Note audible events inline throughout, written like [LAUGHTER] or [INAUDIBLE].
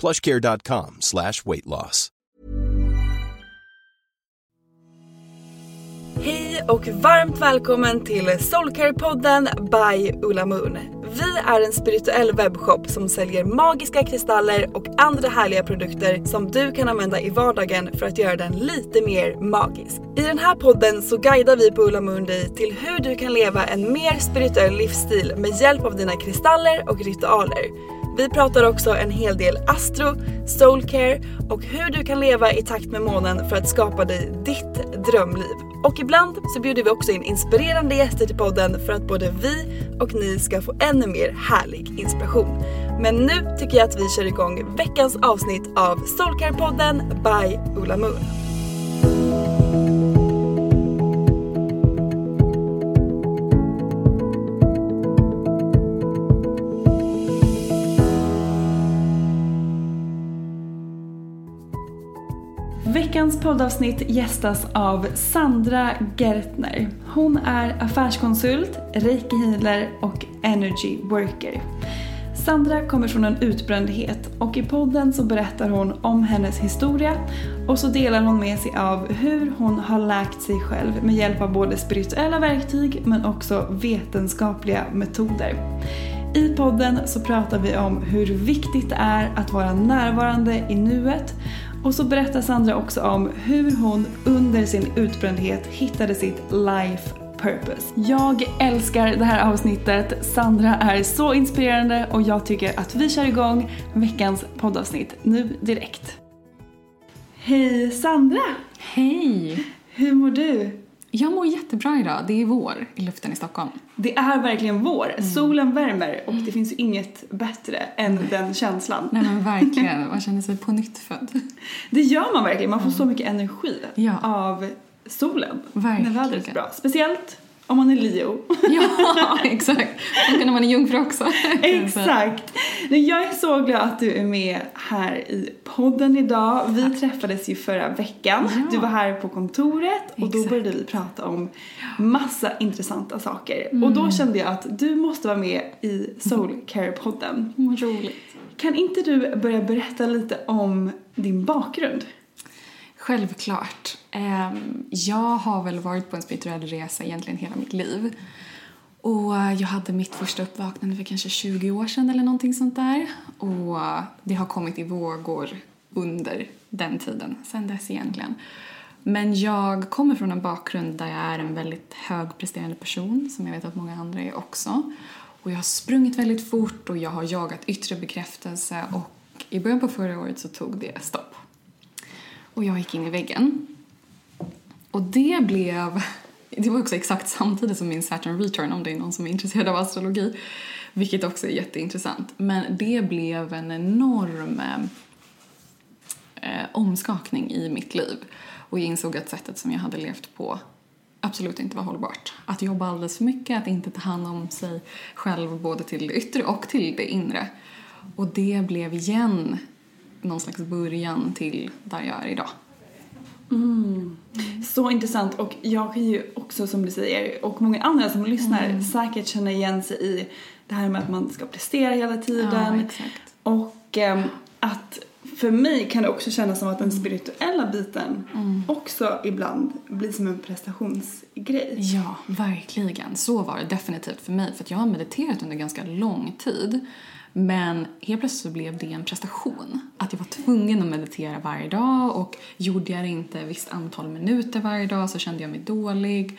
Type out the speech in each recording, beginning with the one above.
plushcare.com slash weight loss. Hej och varmt välkommen till Soulcare-podden by Ulla Moon. Vi är en spirituell webbshop som säljer magiska kristaller och andra härliga produkter som du kan använda i vardagen för att göra den lite mer magisk. I den här podden så guidar vi på Ulla Moon dig till hur du kan leva en mer spirituell livsstil med hjälp av dina kristaller och ritualer. Vi pratar också en hel del astro, soulcare och hur du kan leva i takt med månen för att skapa dig ditt drömliv. Och ibland så bjuder vi också in inspirerande gäster till podden för att både vi och ni ska få ännu ännu mer härlig inspiration. Men nu tycker jag att vi kör igång veckans avsnitt av Soulcare-podden by Ulla Moon. Dagens poddavsnitt gästas av Sandra Gertner. Hon är affärskonsult, reiki healer och energy worker. Sandra kommer från en utbrändhet och i podden så berättar hon om hennes historia och så delar hon med sig av hur hon har läkt sig själv med hjälp av både spirituella verktyg men också vetenskapliga metoder. I podden så pratar vi om hur viktigt det är att vara närvarande i nuet och så berättar Sandra också om hur hon under sin utbrändhet hittade sitt life purpose. Jag älskar det här avsnittet. Sandra är så inspirerande och jag tycker att vi kör igång veckans poddavsnitt nu direkt. Hej Sandra! Hej! Hur mår du? Jag mår jättebra idag. Det är vår i luften i Stockholm. Det är verkligen vår. Mm. Solen värmer och det finns ju inget bättre än mm. den känslan. Nej men verkligen. [LAUGHS] Man känner sig på nytt född. Det gör man verkligen. Man får så mycket energi ja. av solen. Verkligen. När vädret är bra. Speciellt om man är Leo. [LAUGHS] ja, exakt. Och när man är jungfru också. exakt. Jag är så glad att du är med här i podden idag. Vi träffades ju förra veckan. Ja. Du var här på kontoret och exakt. då började vi prata om massa intressanta saker. Mm. Och då kände jag att du måste vara med i Soulcare-podden. Vad roligt. Kan inte du börja berätta lite om din bakgrund? Självklart. Ehm, jag har väl varit på en spirituell resa egentligen hela mitt liv. Och jag hade mitt första uppvaknande för kanske 20 år sedan eller någonting sånt där. Och det har kommit i vågor under den tiden, sen dess egentligen. Men jag kommer från en bakgrund där jag är en väldigt högpresterande person, som jag vet att många andra är också. Och jag har sprungit väldigt fort och jag har jagat yttre bekräftelse och i början på förra året så tog det stopp. Och jag gick in i väggen. Och det blev... Det var också exakt samtidigt som min Saturn return om det är någon som är intresserad av astrologi. Vilket också är jätteintressant. Men det blev en enorm eh, omskakning i mitt liv. Och jag insåg att sättet som jag hade levt på absolut inte var hållbart. Att jobba alldeles för mycket, att inte ta hand om sig själv både till det yttre och till det inre. Och det blev igen någon slags början till där jag är idag. Så intressant och jag kan ju också som du säger och många andra som lyssnar Mm. säkert känna igen sig i det här med att man ska prestera hela Ja, tiden exakt. och ehm, att för mig kan det också kännas som att den spirituella biten Mm. också ibland blir som en prestationsgrej. Ja, verkligen. Så var det definitivt för mig. För jag har mediterat under ganska lång tid. Men helt plötsligt så blev det en prestation. Att jag var tvungen att meditera varje dag och gjorde jag det inte ett visst antal minuter varje dag så kände jag mig dålig.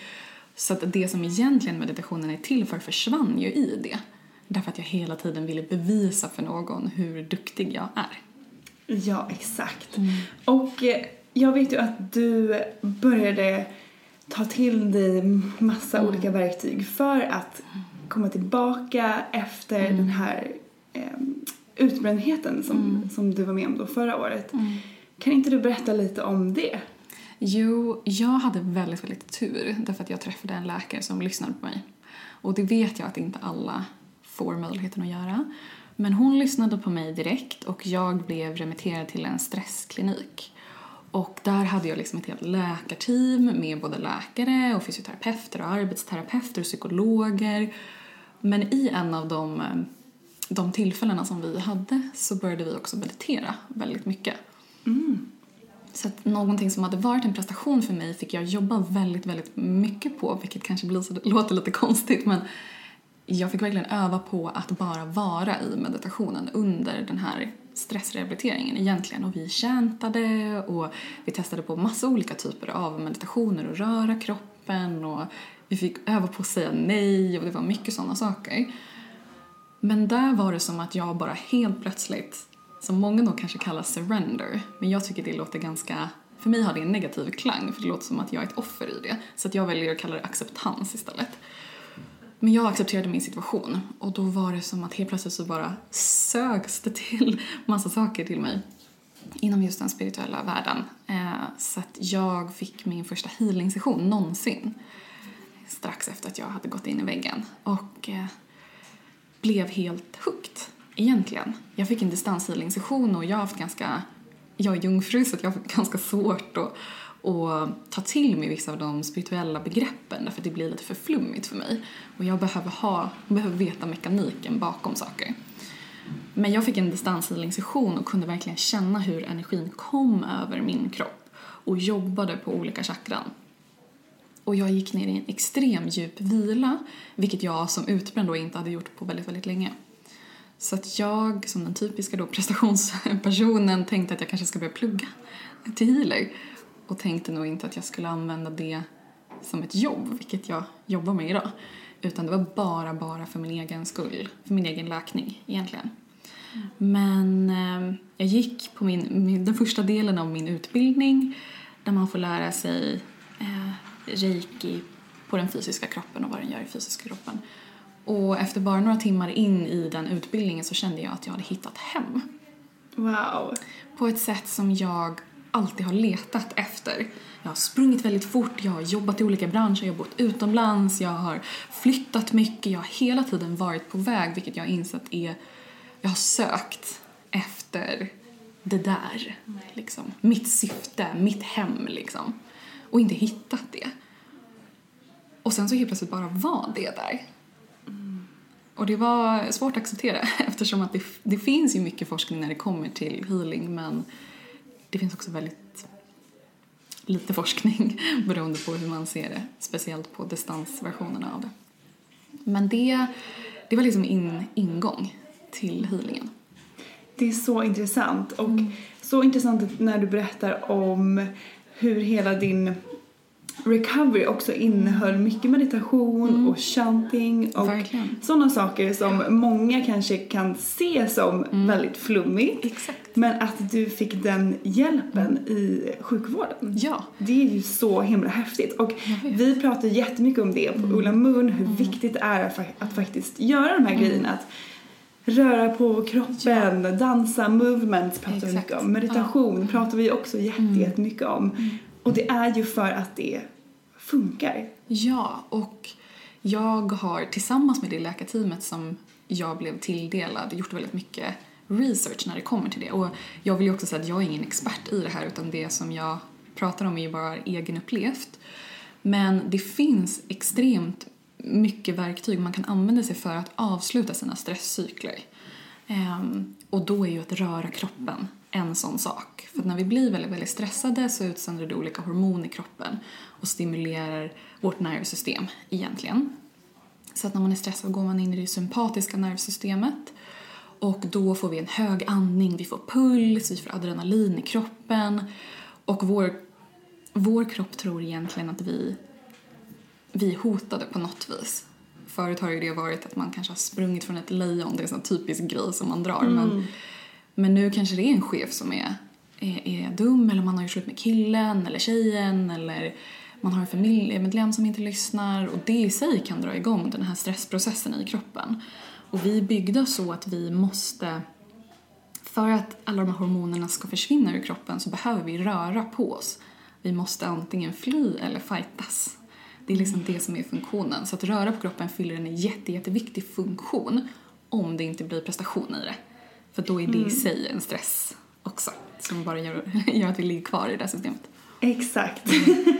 Så att det som egentligen meditationen är till för försvann ju i det. Därför att jag hela tiden ville bevisa för någon hur duktig jag är. Ja, exakt. Och eh, jag vet ju att du började ta till dig massa olika verktyg för att komma tillbaka efter den här utbrändheten som, som du var med om då förra året. Kan inte du berätta lite om det? Jo, jag hade väldigt, väldigt tur därför att jag träffade en läkare som lyssnade på mig. Och det vet jag att inte alla får möjligheten att göra. Men hon lyssnade på mig direkt och jag blev remitterad till en stressklinik. Och där hade jag liksom ett helt läkarteam med både läkare och fysioterapeuter och arbetsterapeuter och psykologer. Men i en av de, eh, de tillfällena som vi hade så började vi också meditera väldigt mycket. Så att någonting som hade varit en prestation för mig fick jag jobba väldigt, väldigt mycket på, vilket kanske blir så, låter lite konstigt, men jag fick verkligen öva på att bara vara i meditationen under den här stressrehabiliteringen egentligen. Och vi käntade och vi testade på massa olika typer av meditationer och röra kroppen och vi fick öva på att säga nej och det var mycket sådana saker. Men där var det som att jag bara helt plötsligt, som många då kanske kallar surrender, men jag tycker det låter ganska, för mig har det en negativ klang för det låter som att jag är ett offer i det. Så att jag väljer att kalla det acceptans istället. Men jag accepterade min situation och då var det som att helt plötsligt så bara sögs det till [LAUGHS] massa saker till mig inom just den spirituella världen. Eh, så att jag fick min första healing-session någonsin strax efter att jag hade gått in i väggen och eh, blev helt hooked egentligen. Jag fick en distanshealing-session och jag har haft ganska, jag är jungfru så jag har haft ganska svårt att, att ta till mig vissa av de spirituella begreppen därför att det blir lite för flummigt för mig. Och jag behöver ha, behöver veta mekaniken bakom saker. Men jag fick en distanshealing-session och kunde verkligen känna hur energin kom över min kropp och jobbade på olika chakran. Och jag gick ner i en extrem djup vila, vilket jag som utbränd då inte hade gjort på väldigt, väldigt länge. Så att jag, som den typiska då prestationspersonen, tänkte att jag kanske ska börja plugga till healer. Och tänkte nog inte att jag skulle använda det som ett jobb, vilket jag jobbar med idag. Utan det var bara, bara för min egen skull, för min egen läkning egentligen. Men eh, jag gick på min, min, den första delen av min utbildning där man får lära sig eh, reiki på den fysiska kroppen och vad den gör i fysiska kroppen. Och efter bara några timmar in i den utbildningen så kände jag att jag hade hittat hem. Wow. På ett sätt som jag alltid har letat efter. Jag har sprungit väldigt fort, jag har jobbat i olika branscher, jag har bott utomlands, jag har flyttat mycket, jag har hela tiden varit på väg vilket jag har insett är, jag har sökt efter det där, liksom. Mitt syfte, mitt hem liksom. Och inte hittat det. Och sen så helt plötsligt bara var det där. Och det var svårt att acceptera [LAUGHS] eftersom att det, det finns ju mycket forskning när det kommer till healing men det finns också väldigt lite forskning [LAUGHS] beroende på hur man ser det, speciellt på distansversionerna av det. Men det, det var liksom min ingång till healingen. Det är så intressant och så intressant när du berättar om hur hela din recovery också innehöll mycket meditation och chanting och Verkligen. sådana saker som många kanske kan se som väldigt flummigt. Exakt. Men att du fick den hjälpen i sjukvården. Ja. Det är ju så himla häftigt. Och vi pratar jättemycket om det på Ulla Moon, hur viktigt det är att, fa- att faktiskt göra de här grejerna. Att röra på kroppen, dansa, movements pratar vi Exakt. mycket om. Meditation pratar vi också jätte, jättemycket om. Och det är ju för att det funkar. Ja, och jag har tillsammans med det läkarteamet som jag blev tilldelad gjort väldigt mycket research när det kommer till det. Och jag vill ju också säga att jag är ingen expert i det här utan det som jag pratar om är ju bara egenupplevt. Men det finns extremt mycket verktyg man kan använda sig för att avsluta sina stresscykler. Um, och då är ju att röra kroppen en sån sak. För när vi blir väldigt, väldigt stressade så utsöndrar det olika hormoner i kroppen och stimulerar vårt nervsystem egentligen. Så att när man är stressad går man in i det sympatiska nervsystemet och då får vi en hög andning, vi får puls, vi får adrenalin i kroppen och vår, vår kropp tror egentligen att vi, vi är hotade på något vis. Förut har ju det varit att man kanske har sprungit från ett lejon, det är en sån typisk grej som man drar. Mm. Men, men nu kanske det är en chef som är, är, är dum eller man har gjort slut med killen eller tjejen eller man har en familjemedlem som inte lyssnar och det i sig kan dra igång den här stressprocessen i kroppen. Och vi är byggda så att vi måste, för att alla de här hormonerna ska försvinna ur kroppen så behöver vi röra på oss. Vi måste antingen fly eller fightas. Det är liksom det som är funktionen. Så att röra på kroppen fyller en jätte, jätteviktig funktion om det inte blir prestation i det. För då är det i mm. sig en stress också som bara gör, [LAUGHS] gör att vi ligger kvar i det här systemet. Exakt.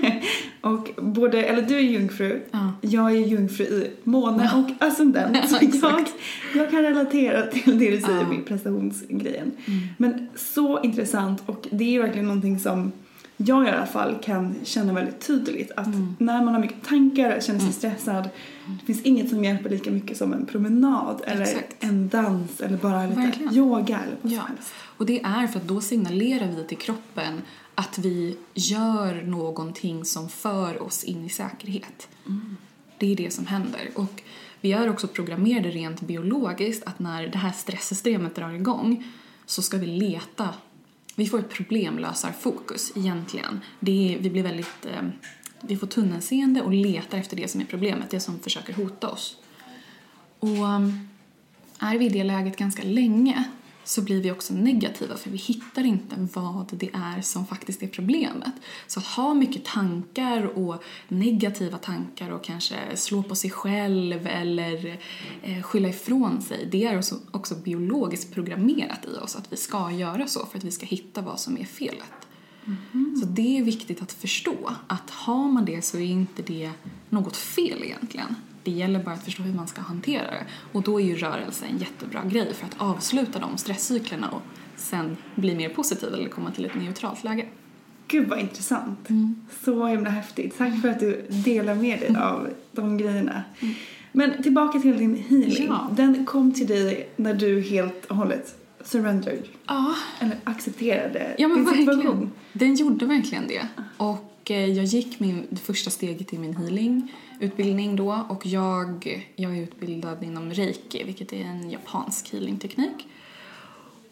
[LAUGHS] och både, eller du är jungfru, ja. jag är jungfru i måne ja. och ascendent. [LAUGHS] Så jag, jag kan relatera till det du säger ja. med prestationsgrejen. Mm. Men så intressant och det är verkligen någonting som jag i alla fall kan känna väldigt tydligt att mm. när man har mycket tankar, känner sig mm. stressad, det finns inget som hjälper lika mycket som en promenad eller Exakt. en dans eller bara lite Verkligen. yoga eller vad som helst. Och det är för att då signalerar vi till kroppen att vi gör någonting som för oss in i säkerhet. Mm. Det är det som händer. Och vi är också programmerade rent biologiskt att när det här stresssystemet drar igång så ska vi leta. Vi får ett problemlösarfokus egentligen. Det är, vi blir väldigt... Eh, vi får tunnelseende och letar efter det som är problemet, det som försöker hota oss. Och ehm, är vi i det läget ganska länge så blir vi också negativa för vi hittar inte vad det är som faktiskt är problemet. Så att ha mycket tankar och negativa tankar och kanske slå på sig själv eller eh, skylla ifrån sig, det är också, också biologiskt programmerat i oss att vi ska göra så för att vi ska hitta vad som är felet. Mm. Så det är viktigt att förstå att har man det så är inte det något fel egentligen. Det gäller bara att förstå hur man ska hantera det. Och då är ju rörelse en jättebra grej för att avsluta de stresscyklerna och sen bli mer positiv eller komma till ett neutralt läge. Gud vad intressant. Mm. Så himla häftigt. Tack för att du delar med dig av de grejerna. Mm. Men tillbaka till din healing. Ja. Den kom till dig när du helt och hållet surrendered. Ja. Eller accepterade ja, men din verkligen. situation. Den gjorde verkligen det. Och eh, jag gick min, det första steget i min healing utbildning då och jag, jag är utbildad inom reiki, vilket är en japansk healingteknik.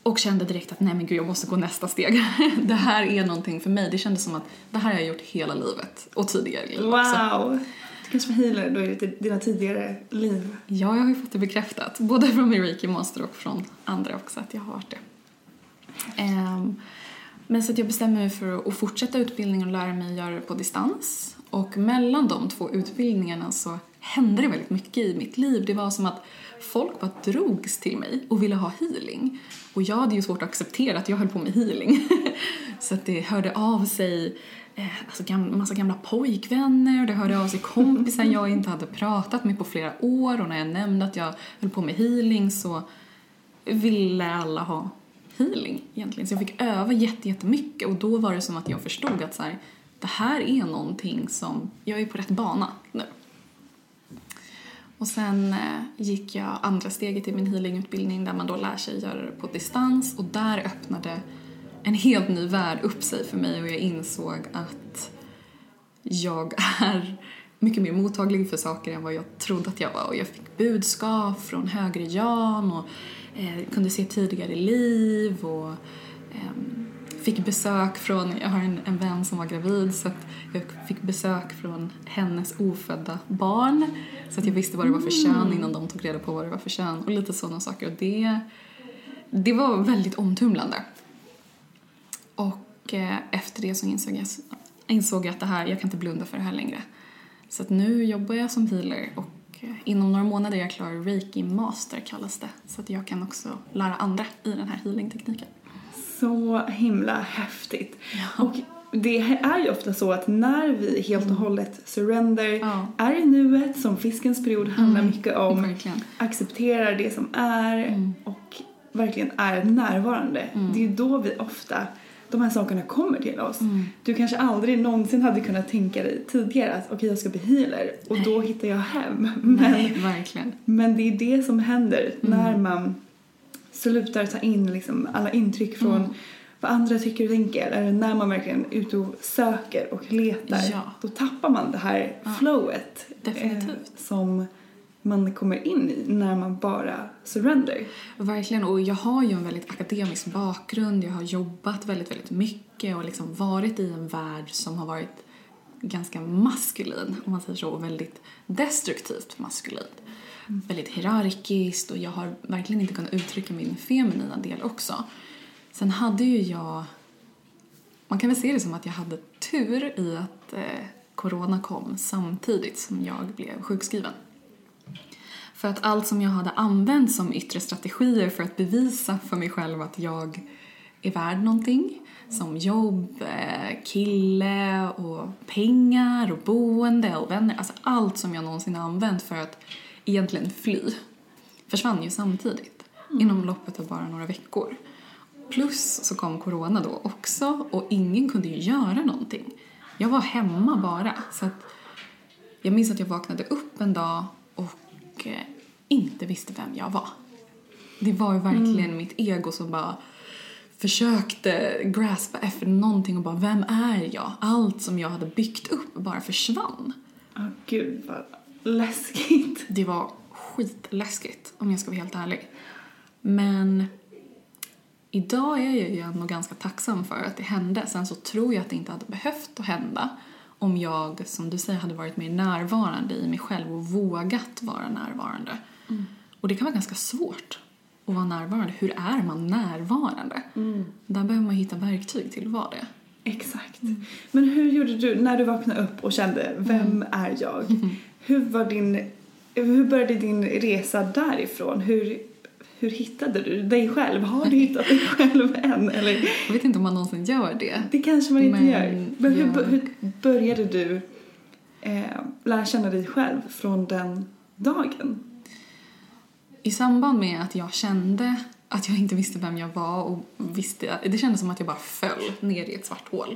Och kände direkt att nej men gud jag måste gå nästa steg. [LAUGHS] det här är någonting för mig. Det kändes som att det här har jag gjort hela livet och tidigare i livet wow. också. Du kanske var healer då i dina tidigare liv? Ja, jag har ju fått det bekräftat. Både från min reiki master och från andra också att jag har varit det. Um, men så att jag bestämde mig för att fortsätta utbildningen och lära mig att göra det på distans. Och mellan de två utbildningarna så hände det väldigt mycket i mitt liv. Det var som att folk bara drogs till mig och ville ha healing. Och jag hade ju svårt att acceptera att jag höll på med healing. [LAUGHS] så att det hörde av sig eh, alltså gam, massa gamla pojkvänner och det hörde av sig kompisar jag inte hade pratat med på flera år och när jag nämnde att jag höll på med healing så ville alla ha healing egentligen. Så jag fick öva jättemycket och då var det som att jag förstod att så här, det här är någonting som, jag är på rätt bana nu. Och sen eh, gick jag andra steget i min healingutbildning där man då lär sig göra det på distans och där öppnade en helt ny värld upp sig för mig och jag insåg att jag är mycket mer mottaglig för saker än vad jag trodde att jag var och jag fick budskap från högre Jan och eh, kunde se tidigare liv och eh, fick besök från, jag har en, en vän som var gravid så jag fick besök från hennes ofödda barn så att jag visste vad det var för kön mm. innan de tog reda på vad det var för kön och lite sådana saker och det, det var väldigt omtumlande. Och eh, efter det så insåg jag, insåg jag att det här, jag kan inte blunda för det här längre. Så att nu jobbar jag som healer och inom några månader är jag klar Reiki Master kallas det. Så att jag kan också lära andra i den här healingtekniken. Så himla häftigt. Ja. Och det är ju ofta så att när vi helt och mm. hållet surrender, ja. är i nuet, som fiskens period handlar mm. mycket om, verkligen. accepterar det som är mm. och verkligen är närvarande. Mm. Det är då vi ofta de här sakerna kommer till oss. Mm. Du kanske aldrig någonsin hade kunnat tänka dig tidigare att okej okay, jag ska bli healer och Nej. då hittar jag hem. [LAUGHS] Men, Nej, men det är det som händer mm. när man slutar ta in liksom alla intryck från mm. vad andra tycker och tänker. Eller när man verkligen är ute och söker och letar. Ja. Då tappar man det här ja. flowet. Definitivt. Eh, som man kommer in i när man bara surrender. Verkligen, och jag har ju en väldigt akademisk bakgrund, jag har jobbat väldigt, väldigt mycket och liksom varit i en värld som har varit ganska maskulin, om man säger så, och väldigt destruktivt maskulint. Mm. Väldigt hierarkiskt och jag har verkligen inte kunnat uttrycka min feminina del också. Sen hade ju jag, man kan väl se det som att jag hade tur i att eh, corona kom samtidigt som jag blev sjukskriven. För att allt som jag hade använt som yttre strategier för att bevisa för mig själv att jag är värd någonting, som jobb, eh, kille och pengar och boende och vänner, alltså allt som jag någonsin använt för att egentligen fly, försvann ju samtidigt mm. inom loppet av bara några veckor. Plus så kom corona då också och ingen kunde ju göra någonting. Jag var hemma bara. Så att jag minns att jag vaknade upp en dag och eh, inte visste vem jag var. Det var ju verkligen mm. mitt ego som bara försökte graspa efter någonting och bara vem är jag? Allt som jag hade byggt upp bara försvann. Åh oh, gud vad läskigt. Det var skitläskigt om jag ska vara helt ärlig. Men idag är jag ju ändå ganska tacksam för att det hände. Sen så tror jag att det inte hade behövt att hända om jag, som du säger, hade varit mer närvarande i mig själv och vågat vara närvarande. Mm. Och det kan vara ganska svårt att vara närvarande. Hur är man närvarande? Mm. Där behöver man hitta verktyg till att vara det. Exakt. Mm. Men hur gjorde du när du vaknade upp och kände, vem mm. är jag? Hur var din, hur började din resa därifrån? Hur, hur hittade du dig själv? Har du hittat dig [LAUGHS] själv än? Eller? Jag vet inte om man någonsin gör det. Det kanske man inte Men gör. Men hur, jag... hur började du eh, lära känna dig själv från den dagen? I samband med att jag kände att jag inte visste vem jag var och visste, det kändes som att jag bara föll ner i ett svart hål.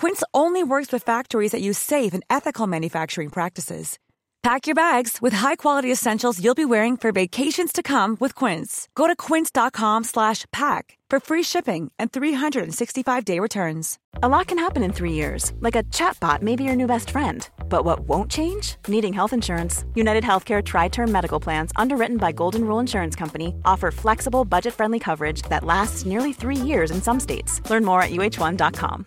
Quince only works with factories that use safe and ethical manufacturing practices. Pack your bags with high-quality essentials you'll be wearing for vacations to come with Quince. Go to quince.com/pack for free shipping and 365-day returns. A lot can happen in 3 years. Like a chatbot may be your new best friend. But what won't change? Needing health insurance. United Healthcare tri-term medical plans underwritten by Golden Rule Insurance Company offer flexible, budget-friendly coverage that lasts nearly 3 years in some states. Learn more at uh1.com.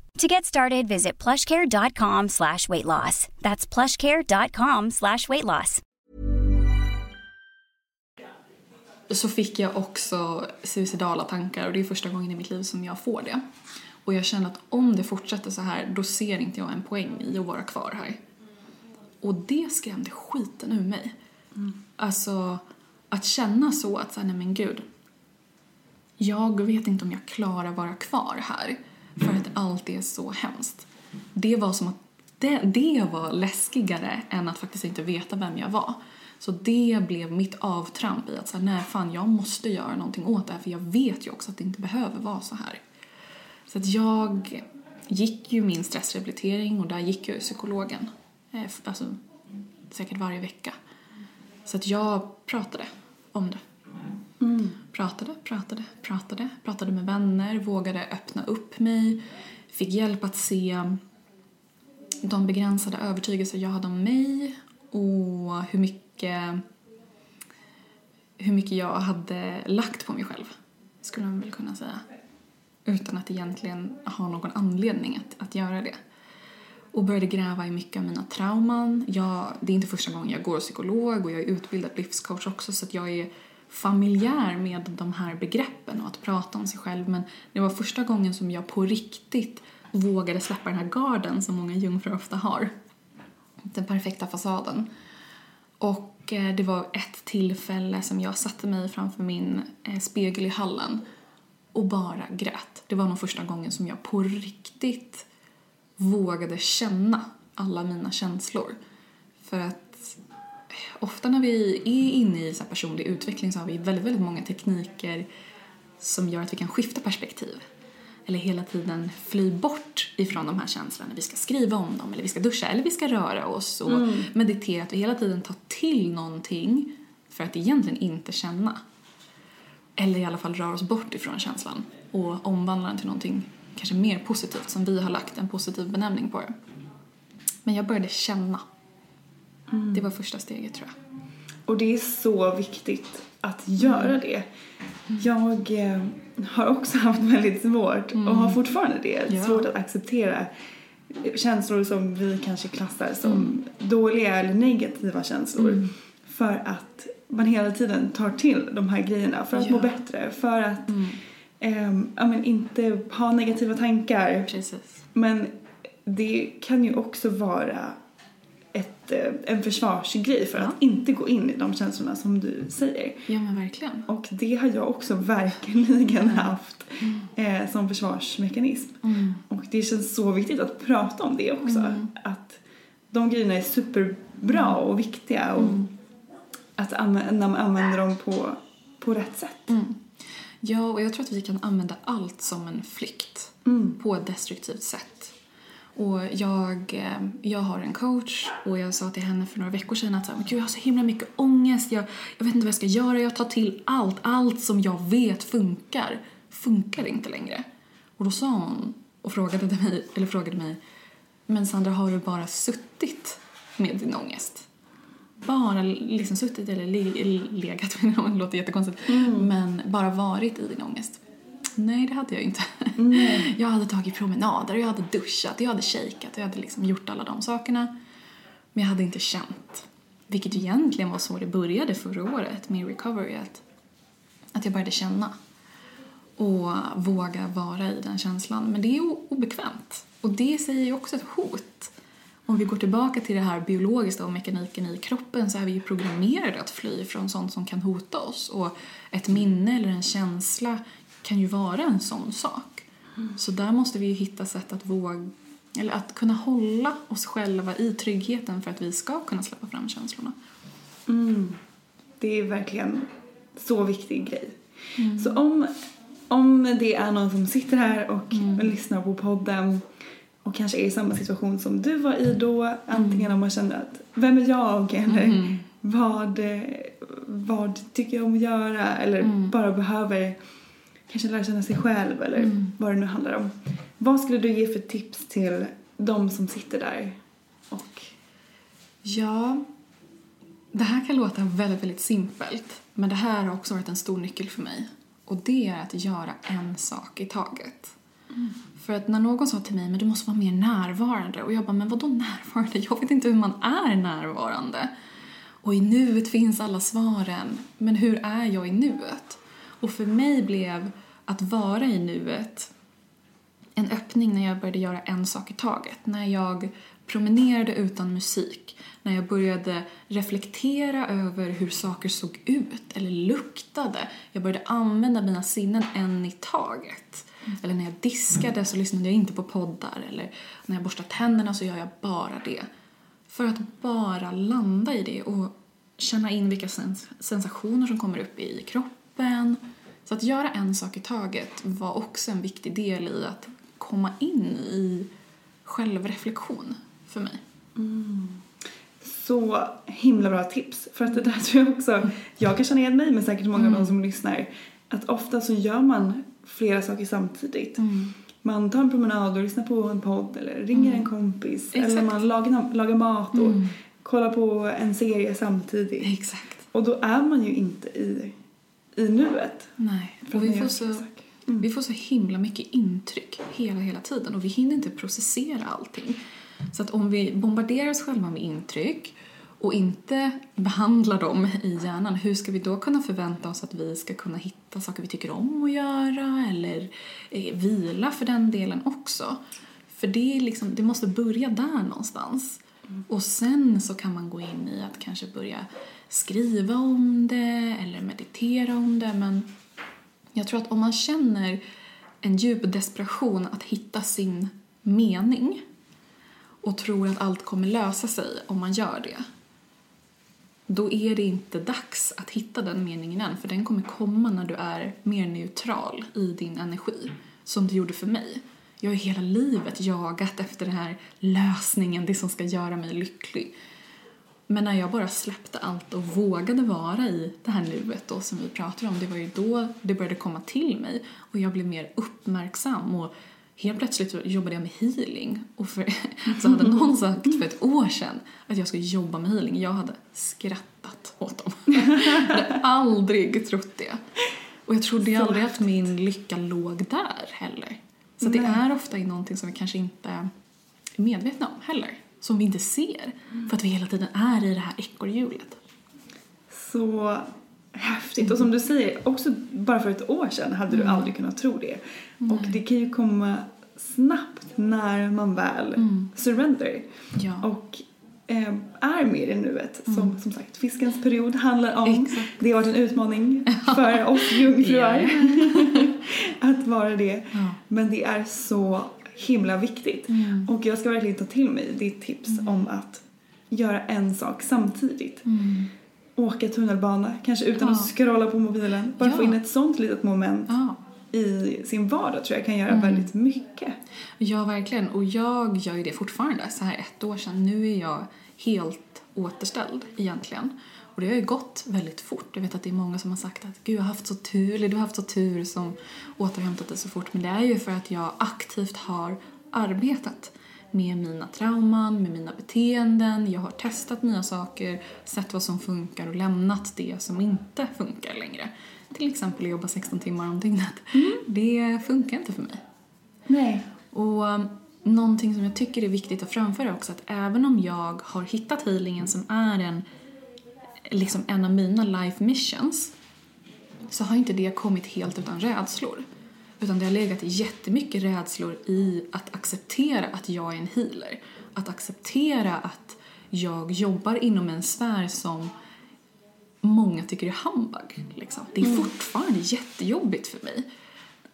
To get started, visit plushcare.com slash weight loss. That's plushcare.com slash weight loss. Så fick jag också suicidala tankar och det är första gången i mitt liv som jag får det. Och jag känner att om det fortsätter så här, då ser inte jag en poäng i att vara kvar här. Och det skrämde skiten ur mig. Mm. Alltså, att känna så att såhär, nej men gud. Jag vet inte om jag klarar att vara kvar här. För att allt är så hemskt. Det var som att det, det var läskigare än att faktiskt inte veta vem jag var. Så det blev mitt avtramp i att säga nej fan jag måste göra någonting åt det här för jag vet ju också att det inte behöver vara så här. Så att jag gick ju min stressrehabilitering och där gick jag ju psykologen. Eh, alltså säkert varje vecka. Så att jag pratade om det. Mm. Pratade, pratade, pratade, pratade med vänner, vågade öppna upp mig, fick hjälp att se de begränsade övertygelser jag hade om mig och hur mycket, hur mycket jag hade lagt på mig själv, skulle man väl kunna säga. Utan att egentligen ha någon anledning att, att göra det. Och började gräva i mycket av mina trauman. Jag, det är inte första gången jag går psykolog och jag är utbildad livscoach också så att jag är familjär med de här begreppen och att prata om sig själv men det var första gången som jag på riktigt vågade släppa den här garden som många jungfrur ofta har. Den perfekta fasaden. Och eh, det var ett tillfälle som jag satte mig framför min eh, spegel i hallen och bara grät. Det var nog första gången som jag på riktigt vågade känna alla mina känslor. För att ofta när vi är inne i så personlig utveckling så har vi väldigt, väldigt många tekniker som gör att vi kan skifta perspektiv eller hela tiden fly bort ifrån de här känslorna. Vi ska skriva om dem, eller vi ska duscha, eller vi ska röra oss och mm. meditera. Att vi hela tiden tar till någonting för att egentligen inte känna. Eller i alla fall röra oss bort ifrån känslan och omvandla den till någonting kanske mer positivt som vi har lagt en positiv benämning på det. Men jag började känna. Mm. Det var första steget tror jag. Och det är så viktigt att göra mm. det. Jag eh, har också haft väldigt svårt mm. och har fortfarande det. Ja. Svårt att acceptera känslor som vi kanske klassar som mm. dåliga eller negativa känslor. Mm. För att man hela tiden tar till de här grejerna för att ja. må bättre. För att eh, ja, men inte ha negativa tankar. Precis. Men det kan ju också vara ett, eh, en försvarsgrej för ja. att inte gå in i de känslorna som du säger. Ja men verkligen. Och det har jag också verkligen mm. haft mm. eh, som försvarsmekanism. Mm. Och det känns så viktigt att prata om det också. Mm. Att de grejerna är superbra mm. och viktiga och mm. att använda, man använder dem på, på rätt sätt. Ja, och jag tror att vi kan använda allt som en flykt på ett destruktivt sätt. Och jag, eh, jag har en coach och jag sa till henne för några veckor sedan att så här, jag har så himla mycket ångest, jag, jag vet inte vad jag ska göra, jag tar till allt, allt som jag vet funkar, funkar inte längre. Och då sa hon och frågade [LAUGHS] mig, eller frågade mig, men Sandra har du bara suttit med din ångest? Bara liksom suttit eller legat, [LAUGHS] det låter jättekonstigt, mm. men bara varit i din ångest. Nej, det hade jag inte. Mm. [LAUGHS] Jag hade tagit promenader, jag hade duschat, jag hade shakat, jag hade liksom gjort alla de sakerna. Men jag hade inte känt. Vilket egentligen var så det började förra året med recovery. Att, att jag började känna. Och våga vara i den känslan. Men det är obekvämt. Och det säger ju också ett hot. Om vi går tillbaka till det här biologiska och mekaniken i kroppen så är vi ju programmerade att fly från sånt som kan hota oss. Och ett minne eller en känsla kan ju vara en sån sak. Mm. Så där måste vi ju hitta sätt att våga, eller att kunna hålla oss själva i tryggheten för att vi ska kunna släppa fram känslorna. Mm. Det är verkligen så viktig grej. Mm. Så om, om det är någon som sitter här och mm. lyssnar på podden och kanske är i samma situation som du var i då, antingen mm. om man känner att vem är jag eller mm. vad, vad tycker jag om att göra eller Mm. bara behöver kanske lära känna sig själv eller Mm. vad det nu handlar om. Vad skulle du ge för tips till de som sitter där och Ja, det här kan låta väldigt, väldigt simpelt. Men det här har också varit en stor nyckel för mig. Och det är att göra en sak i taget. För att när någon sa till mig, men du måste vara mer närvarande. Och jag bara, men vadå närvarande? Jag vet inte hur man är närvarande. Och i nuet finns alla svaren. Men hur är jag i nuet? Och för mig blev att vara i nuet en öppning när jag började göra en sak i taget. När jag promenerade utan musik. När jag började reflektera över hur saker såg ut eller luktade. Jag började använda mina sinnen en i taget. Eller när jag diskade så lyssnade jag inte på poddar. Eller när jag borstar tänderna så gör jag bara det. För att bara landa i det och känna in vilka sens- sensationer som kommer upp i kroppen. Så att göra en sak i taget var också en viktig del i att komma in i självreflektion för mig. Så himla bra tips. För att det där tror jag också, jag kan känna igen mig men säkert många av de som lyssnar. Att ofta så gör man flera saker samtidigt. Man tar en promenad och lyssnar på en podd eller ringer en kompis. Eller Exakt. man lagar, lagar mat och kollar på en serie samtidigt. Exakt. Och då är man ju inte i, i nuet. Nej. Och vi får, så, saker. vi får så himla mycket intryck hela, hela tiden och vi hinner inte processera allting. Så att om vi bombarderar oss själva med intryck och inte behandlar dem i hjärnan, hur ska vi då kunna förvänta oss att vi ska kunna hitta saker vi tycker om att göra eller eh, vila för den delen också? För det, är liksom, det måste börja där någonstans. Och sen så kan man gå in i att kanske börja skriva om det eller meditera om det men jag tror att om man känner en djup desperation att hitta sin mening och tror att allt kommer lösa sig om man gör det då är det inte dags att hitta den meningen än för den kommer komma när du är mer neutral i din energi som du gjorde för mig. Jag har hela livet jagat efter den här lösningen, det som ska göra mig lycklig. Men när jag bara släppte allt och vågade vara i det här nuet då som vi pratar om, det var ju då det började komma till mig och jag blev mer uppmärksam och helt plötsligt jobbade jag med healing och för, [LAUGHS] så hade någon sagt för ett år sedan att jag skulle jobba med healing, jag hade skrattat åt dem. [LAUGHS] Jag hade aldrig trott det. Och jag trodde Så aldrig att min lycka låg där heller. Så det är ofta i någonting som vi kanske inte är medvetna om heller. Som vi inte ser. För att vi hela tiden är i det här ekorrhjulet. Så häftigt. Och som du säger, också bara för ett år sedan hade du aldrig kunnat tro det. Och det kan ju komma snabbt när man väl surrender. Ja. Och eh, är mer i nuet. Som, som sagt, fiskens period handlar om. Exakt. Det har varit en utmaning [LAUGHS] för oss jungfrur [LAUGHS] att vara det. Ja. Men det är så himla viktigt. Och jag ska verkligen ta till mig ditt tips om att göra en sak samtidigt. Åka tunnelbana, kanske utan Ja. att scrolla på mobilen. Bara Ja. få in ett sånt litet moment Ja. i sin vardag tror jag kan göra väldigt mycket. ja, verkligen. Och jag gör ju det fortfarande. Så här ett år sedan. Nu är jag helt återställd egentligen. Och det har ju gått väldigt fort. Jag vet att det är många som har sagt att gud jag har haft så tur, eller du har haft så tur som återhämtat dig så fort. Men det är ju för att jag aktivt har arbetat med mina trauman, med mina beteenden. Jag har testat nya saker, sett vad som funkar och lämnat det som inte funkar längre. Till exempel att jobba 16 timmar om dygnet. Det funkar inte för mig. Nej. Och um, någonting som jag tycker är viktigt att framföra också att även om jag har hittat healingen som är en, liksom en av mina life missions så har inte det kommit helt utan rädslor. Utan det har legat jättemycket rädslor i att acceptera att jag är en healer. Att acceptera att jag jobbar inom en sfär som många tycker är humbug. Liksom. Det är fortfarande jättejobbigt för mig.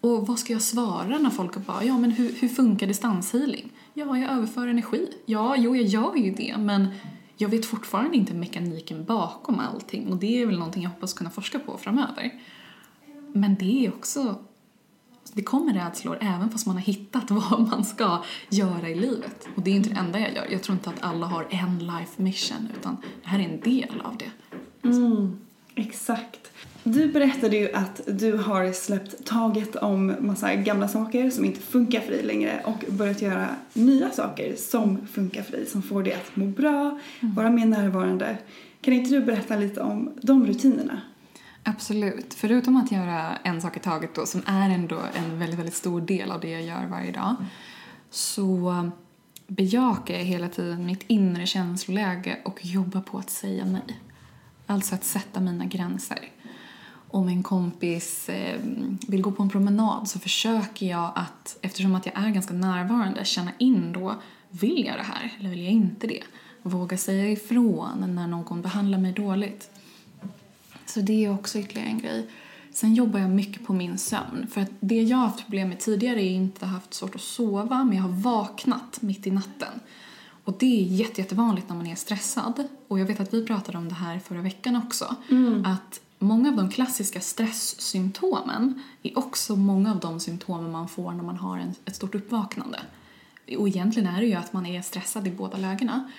Och vad ska jag svara när folk bara, ja men hur, hur funkar distanshealing? Ja, jag överför energi. Ja, jo, jag gör ju det, men jag vet fortfarande inte mekaniken bakom allting och det är väl någonting jag hoppas kunna forska på framöver. Men det är också det kommer rädslor även fast man har hittat [LAUGHS] vad man ska göra i livet. Och det är inte det enda jag gör. Jag tror inte att alla har en life mission utan det här är en del av det. Mm, exakt. Du berättade ju att du har släppt taget om massa gamla saker som inte funkar för dig längre och börjat göra nya saker som funkar för dig, som får dig att må bra, vara mer närvarande. Kan inte du berätta lite om de rutinerna? Absolut. Förutom att göra en sak i taget då, som är ändå en väldigt, väldigt stor del av det jag gör varje dag, så bejakar jag hela tiden mitt inre känsloläge och jobbar på att säga nej. Alltså att sätta mina gränser. Om en kompis eh, vill gå på en promenad så försöker jag att, eftersom att jag är ganska närvarande, känna in då, vill jag det här eller vill jag inte det? Våga säga ifrån när någon behandlar mig dåligt. Så det är också ytterligare en grej. Sen jobbar jag mycket på min sömn. För att det jag har haft problem med tidigare är inte haft svårt att sova, men jag har vaknat mitt i natten. Och det är jätte, jättevanligt när man är stressad. Och jag vet att vi pratade om det här förra veckan också. Att många av de klassiska stresssymptomen är också många av de symptomen man får när man har en, ett stort uppvaknande. Och egentligen är det ju att man är stressad i båda lägena.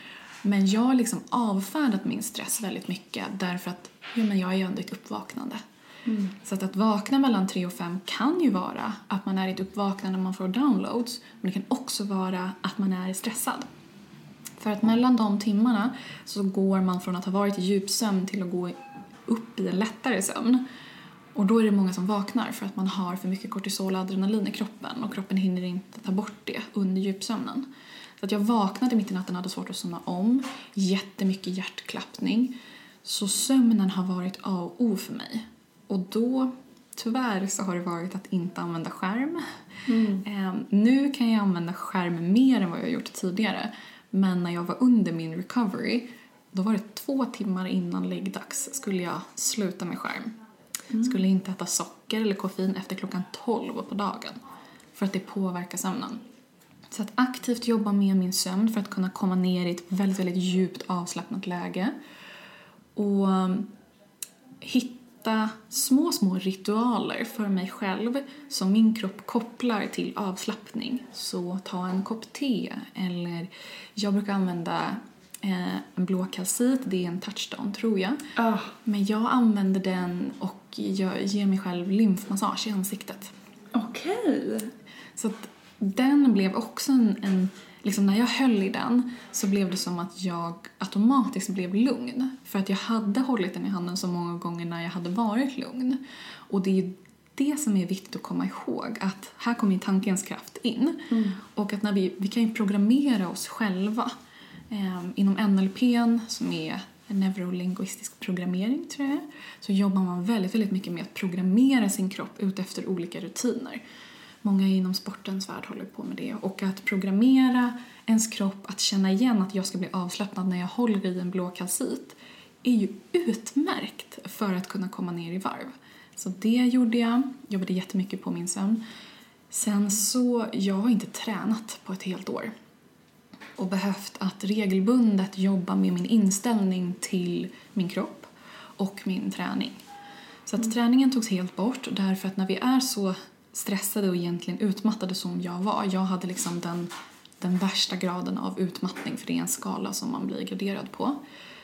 Men jag har liksom avfärdat min stress väldigt mycket därför att ja, men jag är ju ändå ett uppvaknande. Så att, att vakna mellan tre och fem kan ju vara att man är i ett uppvaknande när man får downloads men det kan också vara att man är stressad. För att mellan de timmarna så går man från att ha varit i djupsömn till att gå upp i en lättare sömn. Och då är det många som vaknar för att man har för mycket kortisol och adrenalin i kroppen och kroppen hinner inte ta bort det under djupsömnen. Så att jag vaknade mitt i natten och hade svårt att somna om, jättemycket hjärtklappning. Så sömnen har varit A och O för mig. Och då, tyvärr, så har det varit att inte använda skärm. Eh, nu kan jag använda skärm mer än vad jag gjort tidigare. Men när jag var under min recovery, då var det två timmar innan läggdags skulle jag sluta med skärm. Skulle inte äta socker eller koffein efter klockan 12 på dagen. För att det påverkar sömnen. Så att aktivt jobba med min sömn för att kunna komma ner i ett väldigt, väldigt djupt avslappnat läge. Och um, hitta små, små ritualer för mig själv som min kropp kopplar till avslappning. Så ta en kopp te eller jag brukar använda eh, en blå kalcit, det är en touchdown tror jag. Ah, Men jag använder den och jag ger mig själv lymfmassage i ansiktet. okej. Så att den blev också en, en liksom när jag höll i den så blev det som att jag automatiskt blev lugn. För att jag hade hållit den i handen så många gånger när jag hade varit lugn. Och det är ju det som är viktigt att komma ihåg, att här kommer tankens kraft in. Och att när vi, vi kan ju programmera oss själva. Eh, inom NLP, som är neurolinguistisk programmering tror jag så jobbar man väldigt, väldigt mycket med att programmera sin kropp utefter olika rutiner. Många inom sportens värld håller på med det. Och att programmera ens kropp att känna igen att jag ska bli avslappnad när jag håller i en blå kalcit är ju utmärkt för att kunna komma ner i varv. Så det gjorde jag. Jobbade jättemycket på min sömn. Sen så, jag har inte tränat på ett helt år och behövt att regelbundet jobba med min inställning till min kropp och min träning. Så att träningen togs helt bort därför att när vi är så stressade och egentligen utmattade som jag var, jag hade liksom den, den värsta graden av utmattning för det är en skala som man blir graderad på,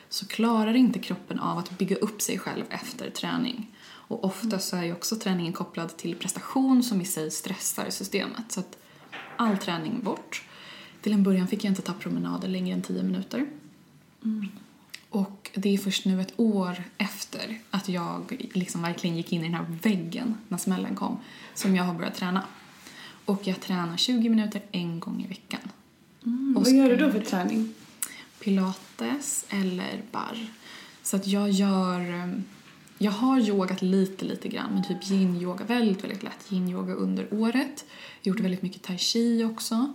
så klarar inte kroppen av att bygga upp sig själv efter träning. Och ofta så är ju också träningen kopplad till prestation som i sig stressar systemet. Så att all träning bort. Till en början fick jag inte ta promenader längre än 10 minuter. Och det är först nu ett år efter att jag liksom verkligen gick in i den här väggen när smällen kom som jag har börjat träna. Och jag tränar 20 minuter en gång i veckan. Och Vad gör du då för träning? Pilates eller barr. Så att jag gör... um, Jag har yogat lite, lite grann, men typ yin-yoga, väldigt, väldigt lätt yin-yoga under året. Gjort väldigt mycket tai chi också.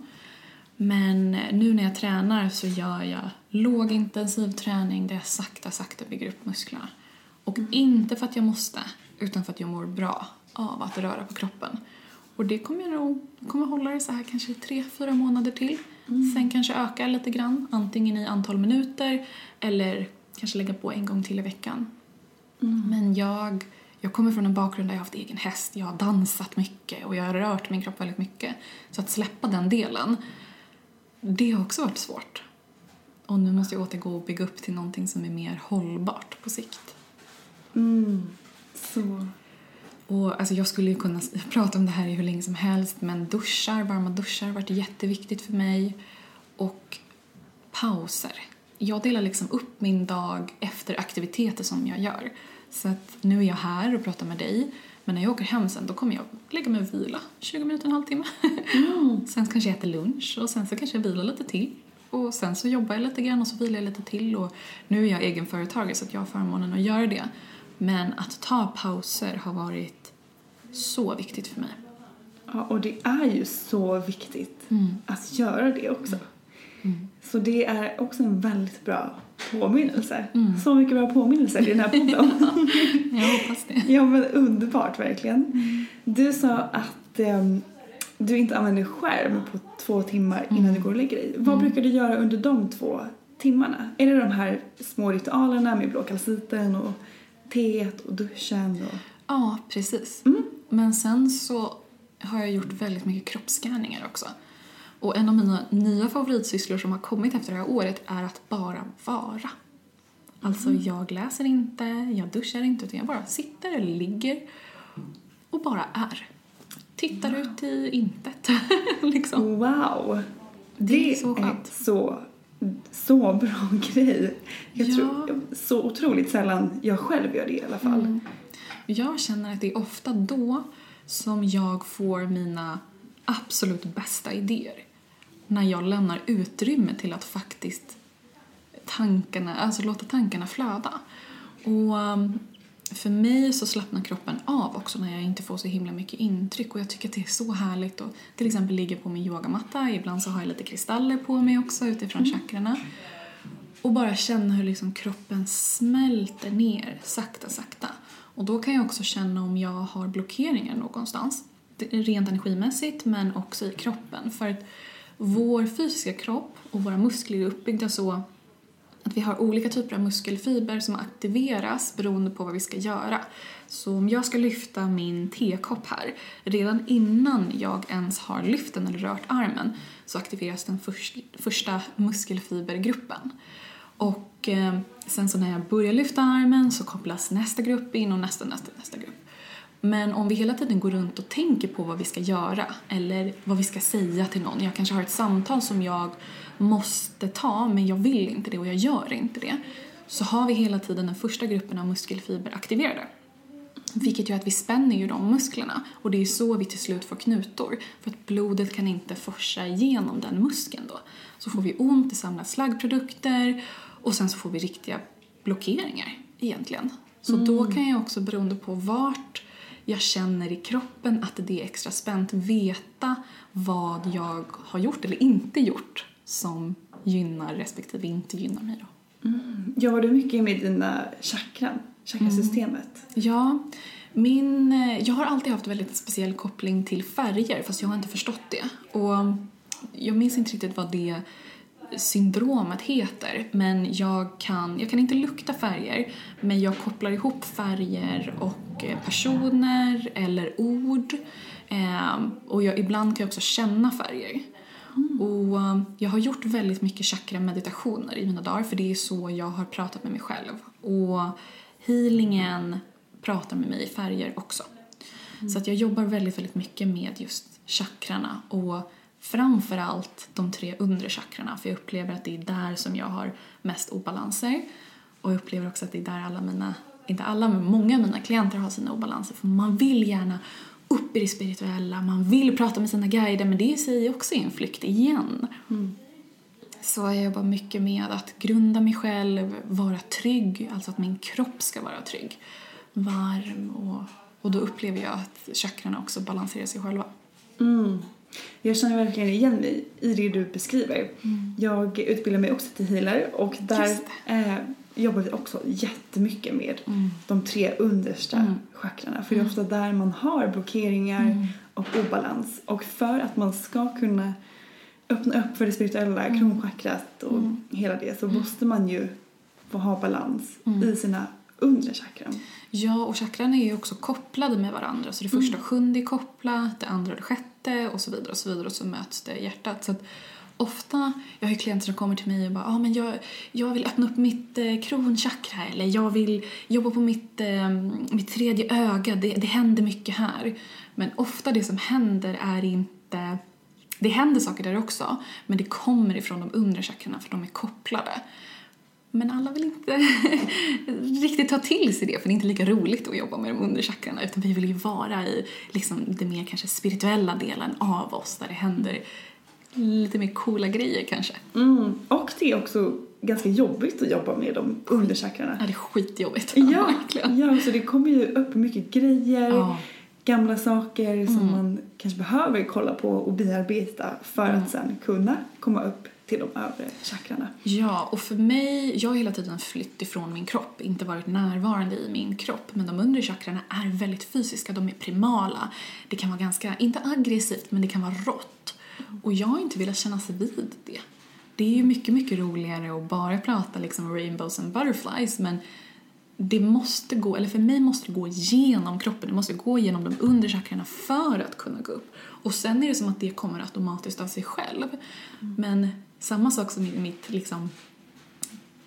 Men nu när jag tränar så gör jag lågintensiv träning där jag sakta, sakta bygger upp musklerna. Och inte för att jag måste, utan för att jag mår bra av att röra på kroppen. Och det kommer jag nog kommer hålla det så här kanske i tre, fyra månader till. Sen kanske öka lite grann, antingen i antal minuter eller kanske lägga på en gång till i veckan. Men jag, jag kommer från en bakgrund där jag har haft egen häst, jag har dansat mycket och jag har rört min kropp väldigt mycket. Så att släppa den delen, det har också varit svårt. Och nu måste jag återgå och bygga upp till någonting som är mer hållbart på sikt. Mm. Så. Och alltså jag skulle ju kunna [LAUGHS] prata om det här i hur länge som helst men duschar, varma duschar har varit jätteviktigt för mig. Och pauser. Jag delar liksom upp min dag efter aktiviteter som jag gör. Så att nu är jag här och pratar med dig men när jag åker hem sen då kommer jag lägga mig och vila 20 minuter, en halvtimme. [LAUGHS] sen kanske jag äter lunch och sen så kanske jag vilar lite till. Och sen så jobbar jag lite grann och så vilar jag lite till och nu är jag egenföretagare så att jag har förmånen att göra det. Men att ta pauser har varit så viktigt för mig. Ja, och det är ju så viktigt Mm. att göra det också. Så det är också en väldigt bra påminnelse. Så mycket bra påminnelser i den här podden. [LAUGHS] Jag hoppas det. ja men underbart verkligen. Du sa att ehm, du inte använder skärm på två timmar innan du går och lägger dig. Vad brukar du göra under de två timmarna? Är det de här små ritualerna med blåkalciten och teet och duschen? Och... Ja, precis. Men sen så har jag gjort väldigt mycket kroppsscanningar också. Och en av mina nya favoritsysslor som har kommit efter det här året är att bara vara. Alltså jag läser inte, jag duschar inte utan jag bara sitter eller ligger och bara är. Tittar ut i intet. [LAUGHS] liksom. Wow! Det är så skönt. så, så bra [LAUGHS] grej. Jag Ja. tror så otroligt sällan jag själv gör det i alla fall. Mm. Jag känner att det är ofta då som jag får mina absolut bästa idéer. När jag lämnar utrymme till att faktiskt tankarna, alltså låta tankarna flöda. Och um, för mig så slappnar kroppen av också när jag inte får så himla mycket intryck och jag tycker att det är så härligt att till exempel ligga på min yogamatta, ibland så har jag lite kristaller på mig också utifrån chakrarna. Och bara känna hur liksom kroppen smälter ner sakta, sakta. Och då kan jag också känna om jag har blockeringar någonstans. Rent energimässigt men också i kroppen. För att vår fysiska kropp och våra muskler är uppbyggda så att vi har olika typer av muskelfiber som aktiveras beroende på vad vi ska göra. Så om jag ska lyfta min tekopp här, redan innan jag ens har lyft den eller rört armen så aktiveras den första muskelfibergruppen. Och eh, sen så när jag börjar lyfta armen så kopplas nästa grupp in och nästa, nästa, nästa grupp. Men om vi hela tiden går runt och tänker på vad vi ska göra eller vad vi ska säga till någon. Jag kanske har ett samtal som jag måste ta men jag vill inte det och jag gör inte det. Så har vi hela tiden den första gruppen av muskelfiber aktiverade. Vilket gör att vi spänner ju de musklerna och det är så vi till slut får knutor. För att blodet kan inte forsa igenom den muskeln då. Så får vi ont, det samlas slaggprodukter och sen så får vi riktiga blockeringar egentligen. Så då kan jag också beroende på vart jag känner i kroppen att det är extra spänt veta vad jag har gjort eller inte gjort som gynnar respektive inte gynnar mig då. Jobbar du mycket med dina chakran? Chakrasystemet? Ja, min, jag har alltid haft väldigt speciell koppling till färger fast jag har inte förstått det. Och jag minns inte riktigt vad det syndromet heter men jag kan, jag kan inte lukta färger men jag kopplar ihop färger och eh, personer eller ord Ehm, och jag, ibland kan jag också känna färger. Och eh, jag har gjort väldigt mycket chakra-meditationer i mina dagar för det är så jag har pratat med mig själv. Och healingen pratar med mig i färger också. Så att jag jobbar väldigt, väldigt mycket med just chakrarna och framförallt de tre undre chakrarna för jag upplever att det är där som jag har mest obalanser. Och jag upplever också att det är där alla mina, inte alla men många av mina klienter har sina obalanser för man vill gärna upp i det spirituella, man vill prata med sina guider men det i sig är också en flykt igen. Så jag jobbar mycket med att grunda mig själv, vara trygg, alltså att min kropp ska vara trygg. Varm och, och då upplever jag att chakrarna också balanserar sig själva. Mm. Jag känner verkligen igen mig i det du beskriver. Jag utbildar mig också till healer och där jobbar vi också jättemycket med de tre understa chakrarna. För det är ofta där man har blockeringar och obalans. Och för att man ska kunna öppna upp för det spirituella, kronchakrat och hela det så måste man ju få ha balans i sina undre chakran. Ja, och chakran är ju också kopplade med varandra. Så det första Mm. sjunde är kopplat, det andra det sjätte och så vidare och så vidare och så möts det i hjärtat. Så att ofta, jag har ju klienter som kommer till mig och bara ah, men jag, jag vill öppna upp mitt eh, kronchakra eller jag vill jobba på mitt, eh, mitt tredje öga, det, det händer mycket här. Men ofta det som händer är inte det händer saker där också, men det kommer ifrån de undre chakrarna för de är kopplade. Men alla vill inte [LAUGHS] riktigt ta till sig det för det är inte lika roligt att jobba med de undre chakrarna utan vi vill ju vara i liksom det mer kanske spirituella delen av oss där det händer lite mer coola grejer kanske. Mm. Och det är också ganska jobbigt att jobba med de undre chakrarna. Ja, det är skitjobbigt. [LAUGHS] Ja, verkligen. ja, så det kommer ju upp mycket grejer, Ja. gamla saker som Mm. man kanske behöver kolla på och bearbeta för Mm. att sen kunna komma upp till de övre chakrarna. Ja, och för mig, jag har hela tiden flytt ifrån min kropp, inte varit närvarande i min kropp. Men de undre chakrarna är väldigt fysiska, de är primala. Det kan vara ganska, inte aggressivt, men det kan vara rått. Och jag har inte velat kännas vid det. Det är ju mycket, mycket roligare att bara prata liksom rainbows and butterflies, men det måste gå, eller för mig måste det gå genom kroppen, det måste gå genom de undre chakrarna för att kunna gå upp. Och sen är det som att det kommer automatiskt av sig själv. Men samma sak som i mitt liksom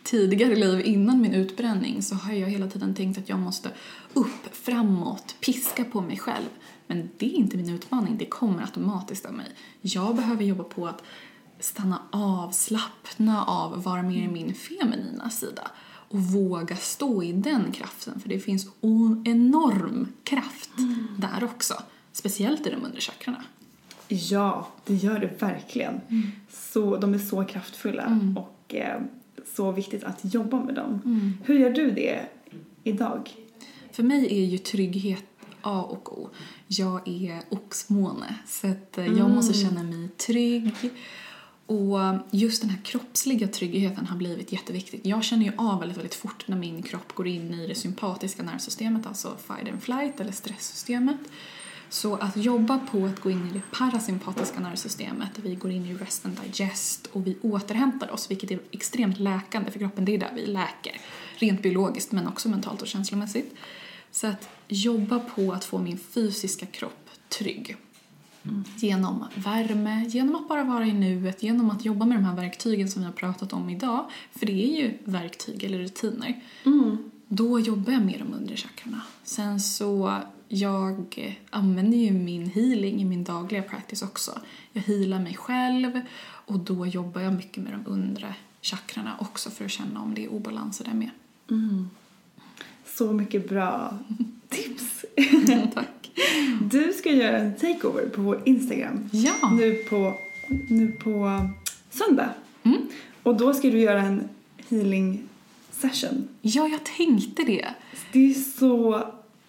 tidigare liv innan min utbränning så har jag hela tiden tänkt att jag måste upp, framåt, piska på mig själv. Men det är inte min utmaning, det kommer automatiskt av mig. Jag behöver jobba på att stanna av, slappna av, vara mer i min feminina sida och våga stå i den kraften för det finns enorm kraft där också. Speciellt i de undre chakrarna. Ja, det gör det verkligen. Mm. Så, de är så kraftfulla och eh, så viktigt att jobba med dem. Mm. Hur gör du det idag? För mig är ju trygghet A och O. Jag är oxmåne, så att eh, jag måste känna mig trygg. Och just den här kroppsliga tryggheten har blivit jätteviktigt. Jag känner ju av väldigt, väldigt fort när min kropp går in i det sympatiska nervsystemet, alltså fight and flight eller stresssystemet. Så att jobba på att gå in i det parasympatiska nervsystemet, vi går in i rest and digest och vi återhämtar oss, vilket är extremt läkande för kroppen. Det är där vi läker, rent biologiskt men också mentalt och känslomässigt. Så att jobba på att få min fysiska kropp trygg. Genom värme, genom att bara vara i nuet, genom att jobba med de här verktygen som vi har pratat om idag. För det är ju verktyg eller rutiner. Då jobbar jag med de undre chakrarna. Sen så, jag använder ju min healing i min dagliga practice också. Jag healar mig själv och då jobbar jag mycket med de undre chakrarna också för att känna om det är obalanser där med. Så mycket bra tips. [LAUGHS] Tack. Du ska göra en takeover på vår Instagram Ja. nu på, nu på söndag. Mm. Och då ska du göra en healing session. Ja, jag tänkte det. Det är så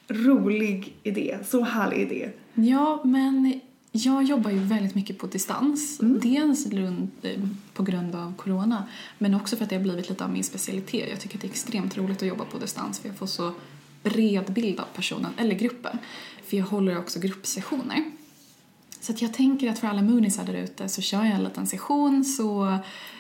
rolig idé, så härlig idé. Ja, men jag jobbar ju väldigt mycket på distans. Dels runt, eh, på grund av corona, men också för att det har blivit lite av min specialitet. Jag tycker att det är extremt roligt att jobba på distans för jag får så bred bild av personen, eller gruppen. För jag håller också gruppsessioner. Så att jag tänker att för alla moonisar där ute så kör jag en liten session så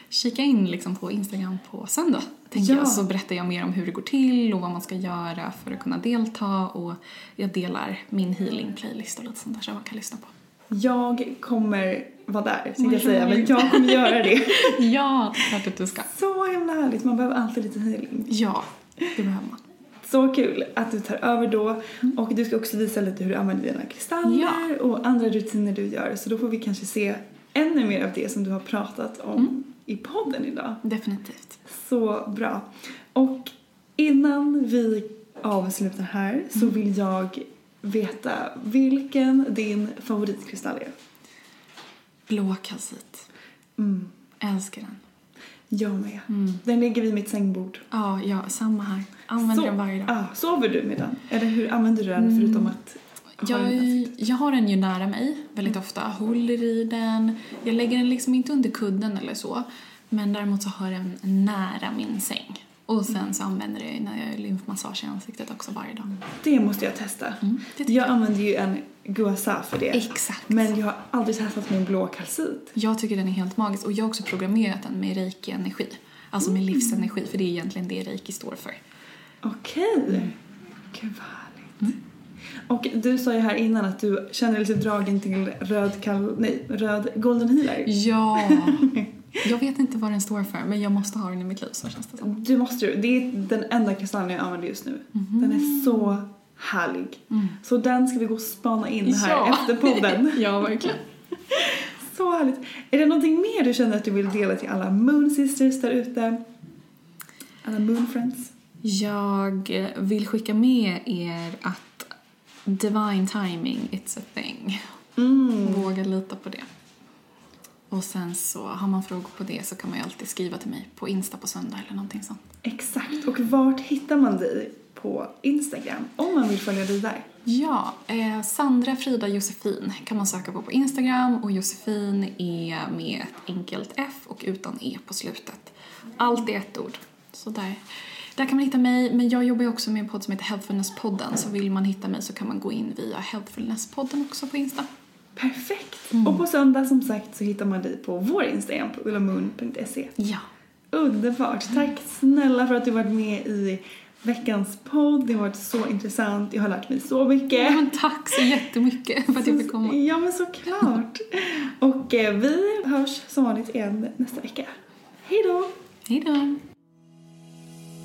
kika in liksom på Instagram på söndag. Tänker Ja. jag, så berättar jag mer om hur det går till och vad man ska göra för att kunna delta och jag delar min healing playlist och lite sånt där som man kan lyssna på. Jag kommer vara där, tänkte jag säga, men jag kommer göra det. [LAUGHS] Ja, det är klart att du ska. Så himla härligt, man behöver alltid lite healing. Ja, det behöver man. Så kul att du tar över då och du ska också visa lite hur du använder dina kristaller Ja. och andra rutiner du gör så då får vi kanske se ännu mer av det som du har pratat om i podden idag. Definitivt. Så bra. Och innan vi avslutar här så vill jag veta vilken din favoritkristall är. Blå kalcit. Mm, Älskar den. jag med. Den ligger vid mitt sängbord. Ja, ja, samma här. Använder Så- den varje dag. Ah, sover du med den? Eller hur använder du den förutom att Jag, ansiktet? jag har den ju nära mig väldigt ofta, håller i den. Jag lägger den liksom inte under kudden eller så. Men däremot så har jag den nära min säng. Och sen så använder jag när jag gör lymfmassage i ansiktet också varje dag. Det måste jag testa. Mm, tycker jag använder ju en guasa för det. Exakt. Men jag har aldrig testat min blå kalcit. Jag tycker den är helt magisk och jag har också programmerat den med reiki-energi. Alltså med livsenergi, för det är egentligen det reiki står för. Okej. Gud vad härligt. Och du sa ju här innan att du känner lite dragen till röd, kal- nej, röd golden healer. Ja. [LAUGHS] Jag vet inte vad den står för, men jag måste ha den i mitt liv, så känns det som. Du måste ju. Det är den enda kristallen jag använder just nu. Den är så härlig. Så den ska vi gå och spana in här Ja. efter podden. [LAUGHS] Ja, verkligen. [LAUGHS] Så härligt. Är det någonting mer du känner att du vill dela till alla Moon Sisters där ute? Alla Moon Friends? Jag vill skicka med er att divine timing, it's a thing. Våga lita på det. Och sen så har man frågor på det så kan man ju alltid skriva till mig på Insta på söndag eller någonting sånt. Exakt. Och vart hittar man dig på Instagram om man vill följa dig där? Ja, eh, Sandra Frida Josefin kan man söka på på Instagram och Josefin är med ett enkelt F och utan E på slutet. Allt är ett ord. Så där, där kan man hitta mig, men jag jobbar ju också med en podd som heter Healthfulness-podden så vill man hitta mig så kan man gå in via Healthfulness-podden också på Insta. Perfekt. Och på söndag som sagt så hittar man dig på vår Instagram på ullamoon.se. Ja. Underbart. Tack snälla för att du varit med i veckans podd. Det har varit så intressant. Jag har lärt mig så mycket. ja men tack så jättemycket för att jag fick komma. Ja men såklart. Och eh, vi hörs som vanligt igen nästa vecka. Hej då! Hej då!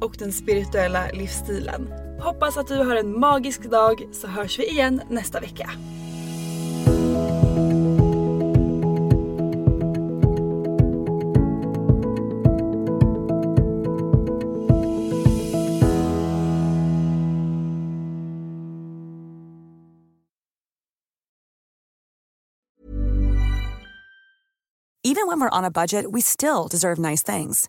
och den spirituella livsstilen. Hoppas att du har en magisk dag så hörs vi igen nästa vecka. Even when we're on a budget, we still deserve nice things.